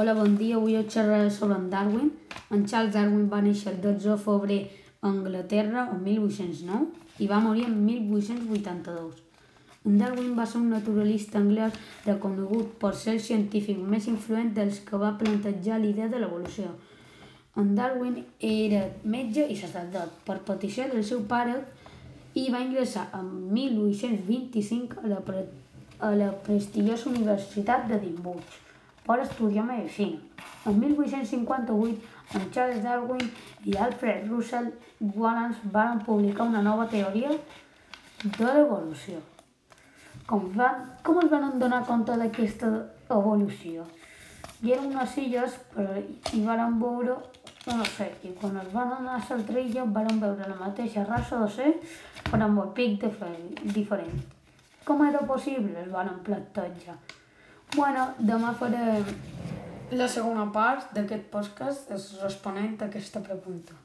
Hola, bon dia. Avui us xerraré sobre en Darwin. En Charles Darwin va néixer el 12 de febrer a Anglaterra el 1809 i va morir en 1882. En Darwin va ser un naturalista anglès reconegut per ser el científic més influent dels que va plantejar l'idea de l'evolució. En Darwin era metge i sacerdot per petició del seu pare i va ingressar en 1825 a la, pre a la prestigiosa Universitat d'Edimburg per estudiar medicina. En 1858, en Charles Darwin i Alfred Russel Wallace van publicar una nova teoria de l'evolució. Com, van, com es van donar compte d'aquesta evolució? Hi eren unes illes però hi van veure no sé, i quan es van anar a l'altra illa van veure la mateixa raça de ser però amb el pic diferent. Com era possible? Es van plantejar. Bueno, demà faré la segona part d'aquest podcast responent a aquesta pregunta.